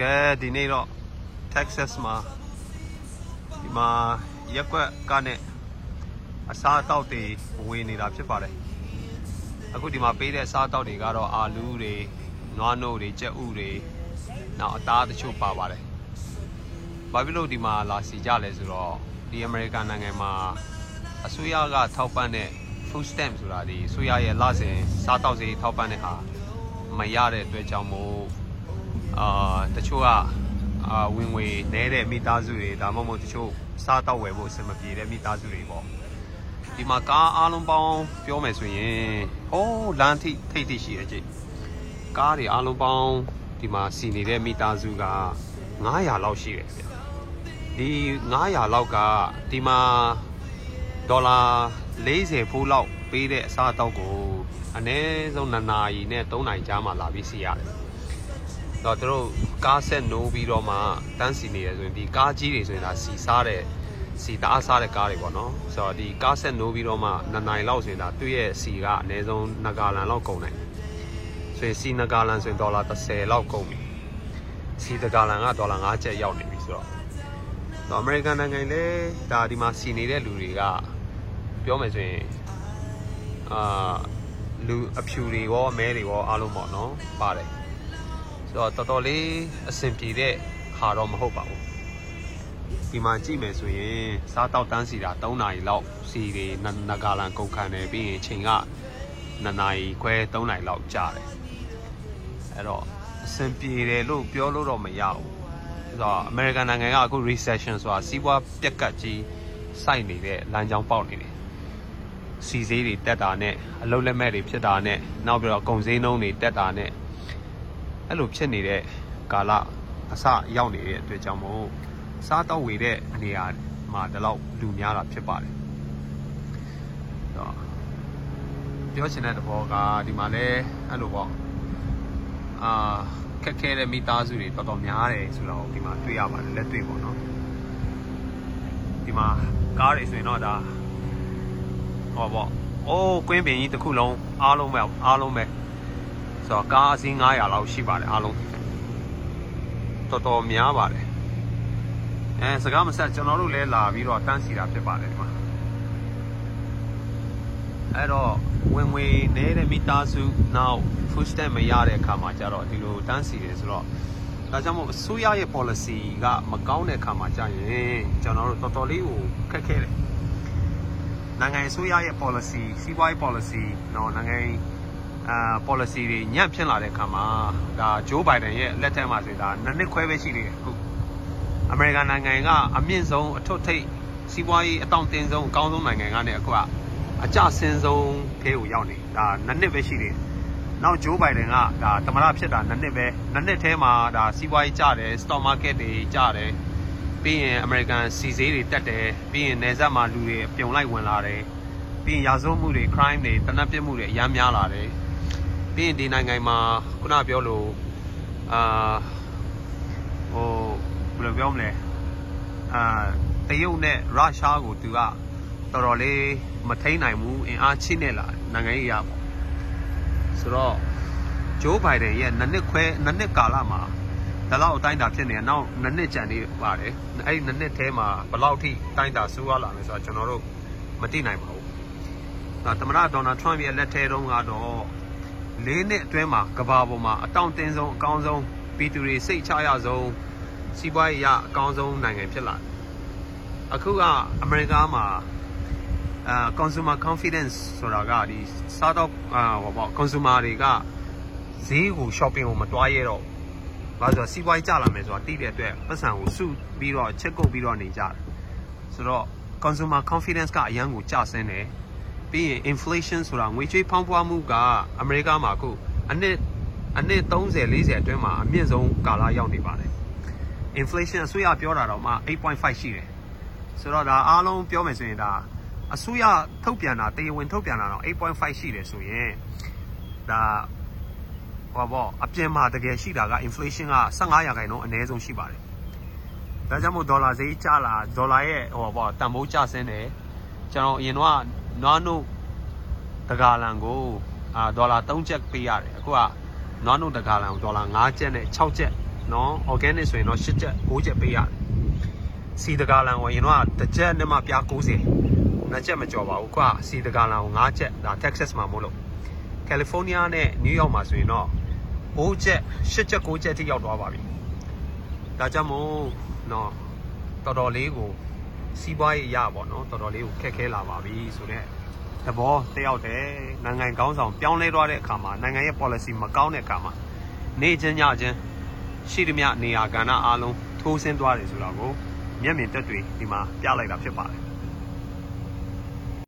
ကဲဒီနေ့တော့ Texas မှာဒီမှာရက်ကွက်ကနဲ့အစားအသောက်တွေဝင်နေတာဖြစ်ပါတယ်အခုဒီမှာပေးတဲ့အစားအသောက်တွေကတော့အာလူးတွေနွားနို့တွေကြက်ဥတွေနောက်အသားတချို့ပါပါတယ်ဘာဖြစ်လို့ဒီမှာလာစီကြလဲဆိုတော့ဒီအမေရိကန်နိုင်ငံမှာအစိုးရကထောက်ပံ့တဲ့ food stamp ဆိုတာဒီအစိုးရရဲ့လစဉ်စားတောက်စီထောက်ပံ့တဲ့ဟာမရတဲ့အတွက်ကြောင့်မို့ အာတချို့ကအာဝင်ငွေနဲတဲ့မိသားစုတွေဒါမှမဟုတ်တချို့စားတောက်ဝယ်ဖို့အဆင်မပြေတဲ့မိသားစုတွေပေါ့ဒီမှာကားအားလုံးပေါင်းပြောမယ်ဆိုရင်ဟိုးလမ်းထိထိတ်ထိတ်ရှိတဲ့ကြိတ်ကားတွေအားလုံးပေါင်းဒီမှာစီနေတဲ့မိသားစုက900လောက်ရှိတယ်ဗျဒီ900လောက်ကဒီမှာဒေါ်လာ40ဖိုးလောက်ပေးတဲ့အစားအသောက်ကိုအနည်းဆုံး2နာရီနဲ့3နာရီကြားမှာလာပြီးစီရတယ်။ တော့သူတို့ကားဆက်နိုးပြီးတော့မှတန်းစီနေရဆိုရင်ဒီကားကြီးတွေဆိုရင်ဒါစီစားတဲ့စီတအားစားတဲ့ကားတွေပေါ့နော်။ဆိုတော့ဒီကားဆက်နိုးပြီးတော့မှ2နာရီလောက်ဆိုရင်ဒါသူ့ရဲ့စီကအနည်းဆုံး2ဂါလန်လောက်ကုန်တယ်။ဆိုရင်စီ2ဂါလန်ဆိုရင်ဒေါ်လာ30လောက်ကုန်ပြီ။စီ2ဂါလန်ကဒေါ်လာ5ကျပ်ရောက်နေပြီဆိုတော့တော့အမေရိကန်နိုင်ငံလေဒါဒီမှာစီနေတဲ့လူတွေကပြောမယ်ဆိုရင်အာလူအဖြူတွေရောအမဲတွေရောအားလုံးပေါ့နော်ပါတယ်ဆို တော့တော်တော်လေးအဆင်ပြေတဲ့ဟာတော့မဟုတ်ပါဘူးဒီမှာကြည့်မယ်ဆိုရင်စားတောက်တန်းစီတာ3နာရီလောက်စီတွေနဂါလန်ကုန်ခံတယ်ပြီးရင်ချိန်က2နာရီခွဲ3နာရီလောက်ကြာတယ်အဲ့တော့အဆင်ပြေတယ်လို့ပြောလို့တော့မရဘူးဆိုတော့အမေရိကန်နိုင်ငံကအခု recession ဆိုတာစီးပွားပြက်ကတ်ကြီးစိုက်နေတဲ့လမ်းကြောင်းပေါက်နေတယ်စီဈေးတွေတက်တာနဲ့အလုံးလက်မဲ့တွေဖြစ်တာနဲ့နောက်ပြီးတော့ကုန်ဈေးနှုန်းတွေတက်တာနဲ့ အဲ့လိုဖြစ်နေတဲ့ကာလအစရောက်နေတဲ့အတွက်ကြောင့်မို့စားတော့ဝေတဲ့နေရာမှာဒီလောက်လူများတာဖြစ်ပါတယ်တော့ပြောချင်တဲ့သဘောကဒီမှာလဲအဲ့လိုပေါ့အာခက်ခဲတဲ့မိသားစုတွေတော်တော်များတယ်ဆိုတော့ဒီမှာတွေ့ရပါတယ်လက်တွေ့ပေါ့နော်ဒီမှာကားတွေဆိုရင်တော့ဒါဟောပေါ့အိုးကွင်းပင်ကြီးတစ်ခုလုံးအားလုံးပဲအားလုံးပဲ ဆိုတော့ကားအစီး900လောက်ရှိပါတယ်အားလုံးတော်တော်များပါတယ်အဲစကားမဆက်ကျွန်တော်တို့လည်းလာပြီးတော့တန်းစီတာဖြစ်ပါတယ်ဒီမှာအဲ့တော့ဝင်ငွေနေတဲ့မိသားစုနောက် food stamp မရတဲ့အခါမှာကျတော့ဒီလိုတန်းစီတယ်ဆိုတော့ဒါကြောင့်မို့အစိုးရရဲ့ policy ကမကောင်းတဲ့အခါမှာကြာရင်ကျွန်တော်တို့တော်တော်လေးကိုခက်ခဲတယ်နိုင်ငံအစိုးရရဲ့ policy စီးပွားရေး policy နော်နိုင်ငံ အာ policy တွေညံ့ဖြစ်လာတဲ့အခါမှာဒါဂျိုးဘိုင်ဒန်ရဲ့လက်ထက်မှာဆိုဒါနှစ်နှစ်ခွဲပဲရှိသေးတယ်အခုအမေရိကန်နိုင်ငံကအမြင့်ဆုံးအထွတ်ထိပ်စီးပွားရေးအတောင့်တင်းဆုံးအကောင်းဆုံးနိုင်ငံကနေအခုကအကြဆင်းဆုံးဖေးကိုရောက်နေဒါနှစ်နှစ်ပဲရှိသေးတယ်နောက်ဂျိုးဘိုင်ဒန်ကဒါသမရဖြစ်တာနှစ်နှစ်ပဲနှစ်နှစ်ထဲမှာဒါစီးပွားရေးကျတယ် stock market တွေကျတယ်ပြီးရင် American စီဈေးတွေတက်တယ်ပြီးရင်နယ်စပ်မှာလူတွေပြုံလိုက်ဝင်လာတယ်ပြီးရင်ရာဇဝတ်မှုတွေ crime တွေတနက်ပြစ်မှုတွေအများများလာတယ် ပြီးရင်ဒီနိုင်ငံမှာခုနပြောလို့အာဟိုဘယ်လိုပြောမလဲအာတရုတ်နဲ့ရုရှားကိုသူကတော်တော်လေးမထိန်နိုင်ဘူးအင်အားချိနေလာနိုင်ငံရေးရပေါ့ဆိုတော့ဂျိုးဘိုင်ဒန်ရဲ့နှစ်နှစ်ခွဲနှစ်နှစ်ကာလမှာဒါလောက်အတိုင်းတာဖြစ်နေတယ်နောက်နှစ်နှစ်ကြံနေပါတယ်အဲ့ဒီနှစ်နှစ်ထဲမှာဘယ်လောက်ထိတိုင်းတာဆိုးရလာမယ်ဆိုတော့ကျွန်တော်တို့မသိနိုင်ပါဘူးဒါသမ္မတဒေါ်နယ်ထရမ့်ရဲ့လက်ထဲတုန်းကတော့ လေးနှစ်အတွင်းမှာကဘာပေါ်မှာအတောင့်တင်းဆုံးအကောင်းဆုံးပြည်သူတွေစိတ်ချရဆုံးစီးပွားရေးအကောင်းဆုံးနိုင်ငံဖြစ်လာတယ်အခုကအမေရိကမှာအာ consumer confidence ဆိုတာကဒီစားတော့အာဟောပေါ့ consumer တွေကဈေးကို shopping ကိုမတွားရတော့ဘာလို့ဆိုတော့စီးပွားရေးကျလာမယ်ဆိုတာတိတဲ့အတွက်ပတ်စံကိုစုပြီးတော့ချက်ကုတ်ပြီးတော့နေကြတယ်ဆိုတော့ consumer confidence ကအရန်ကိုကျဆင်းတယ် ပြီးရင် inflation ဆိုတာငွေကြေးဖောင်းပွားမှုကအမေရိကမှာအခုအနှစ်အနှစ်30 40အတွင်းမှာအမြင့်ဆုံးကာလရောက်နေပါတယ် inflation အစိုးရပြောတာတော့မှ8.5ရှိတယ်ဆိုတော့ဒါအားလုံးပြောမယ်ဆိုရင်ဒါအစိုးရထုတ်ပြန်တာတရားဝင်ထုတ်ပြန်တာတော့8.5ရှိတယ်ဆိုရင်ဒါဟောပေါ့အပြင်မှာတကယ်ရှိတာက inflation က15ရာခိုင်နှုန်းအနည်းဆုံးရှိပါတယ်ဒါကြောင့်မို့ဒေါ်လာဈေးကျလာဒေါ်လာရဲ့ဟောပေါ့တန်ဖိုးကျဆင်းတယ်ကျွန်တော်အရင်တော့ နွားနုတဂါလန်ကိုအာဒေါ်လာ3ကျပ်ပေးရတယ်အခုကနွားနုတဂါလန်ကိုဒေါ်လာ5ကျပ်နဲ့6ကျပ်နော် organic ဆိုရင်တော့8ချက်9ချက်ပေးရတယ်စီတကာလန်ကိုရင်တော့တစ်ချက်နဲ့မှပြား90နှစ်ချက်မကျော်ပါဘူးကွာစီတကာလန်ကို9ချက်ဒါ Texas မှာမို့လို့ California နဲ့ New York မှာဆိုရင်တော့9ချက်8ချက်9ချက်ထိရောက်သွားပါပြီဒါကြောင့်မို့နော်တော်တော်လေးကို စီးပွားရေးရပါတော့တော်တော်လေးကိုခက်ခဲလာပါပြီဆိုတော့သဘောတယောက်တည်းနိုင်ငံကောင်းဆောင်ပြောင်းလဲသွားတဲ့အခါမှာနိုင်ငံရဲ့ policy မကောင်းတဲ့အခါမှာနေချင်းညချင်းရှိသမျှနေရာကဏ္ဍအားလုံးထိုးဆင်းသွားတယ်ဆိုတော့ကိုမျက်မြင်သက်တွေဒီမှာပြလိုက်တာဖြစ်ပါတယ်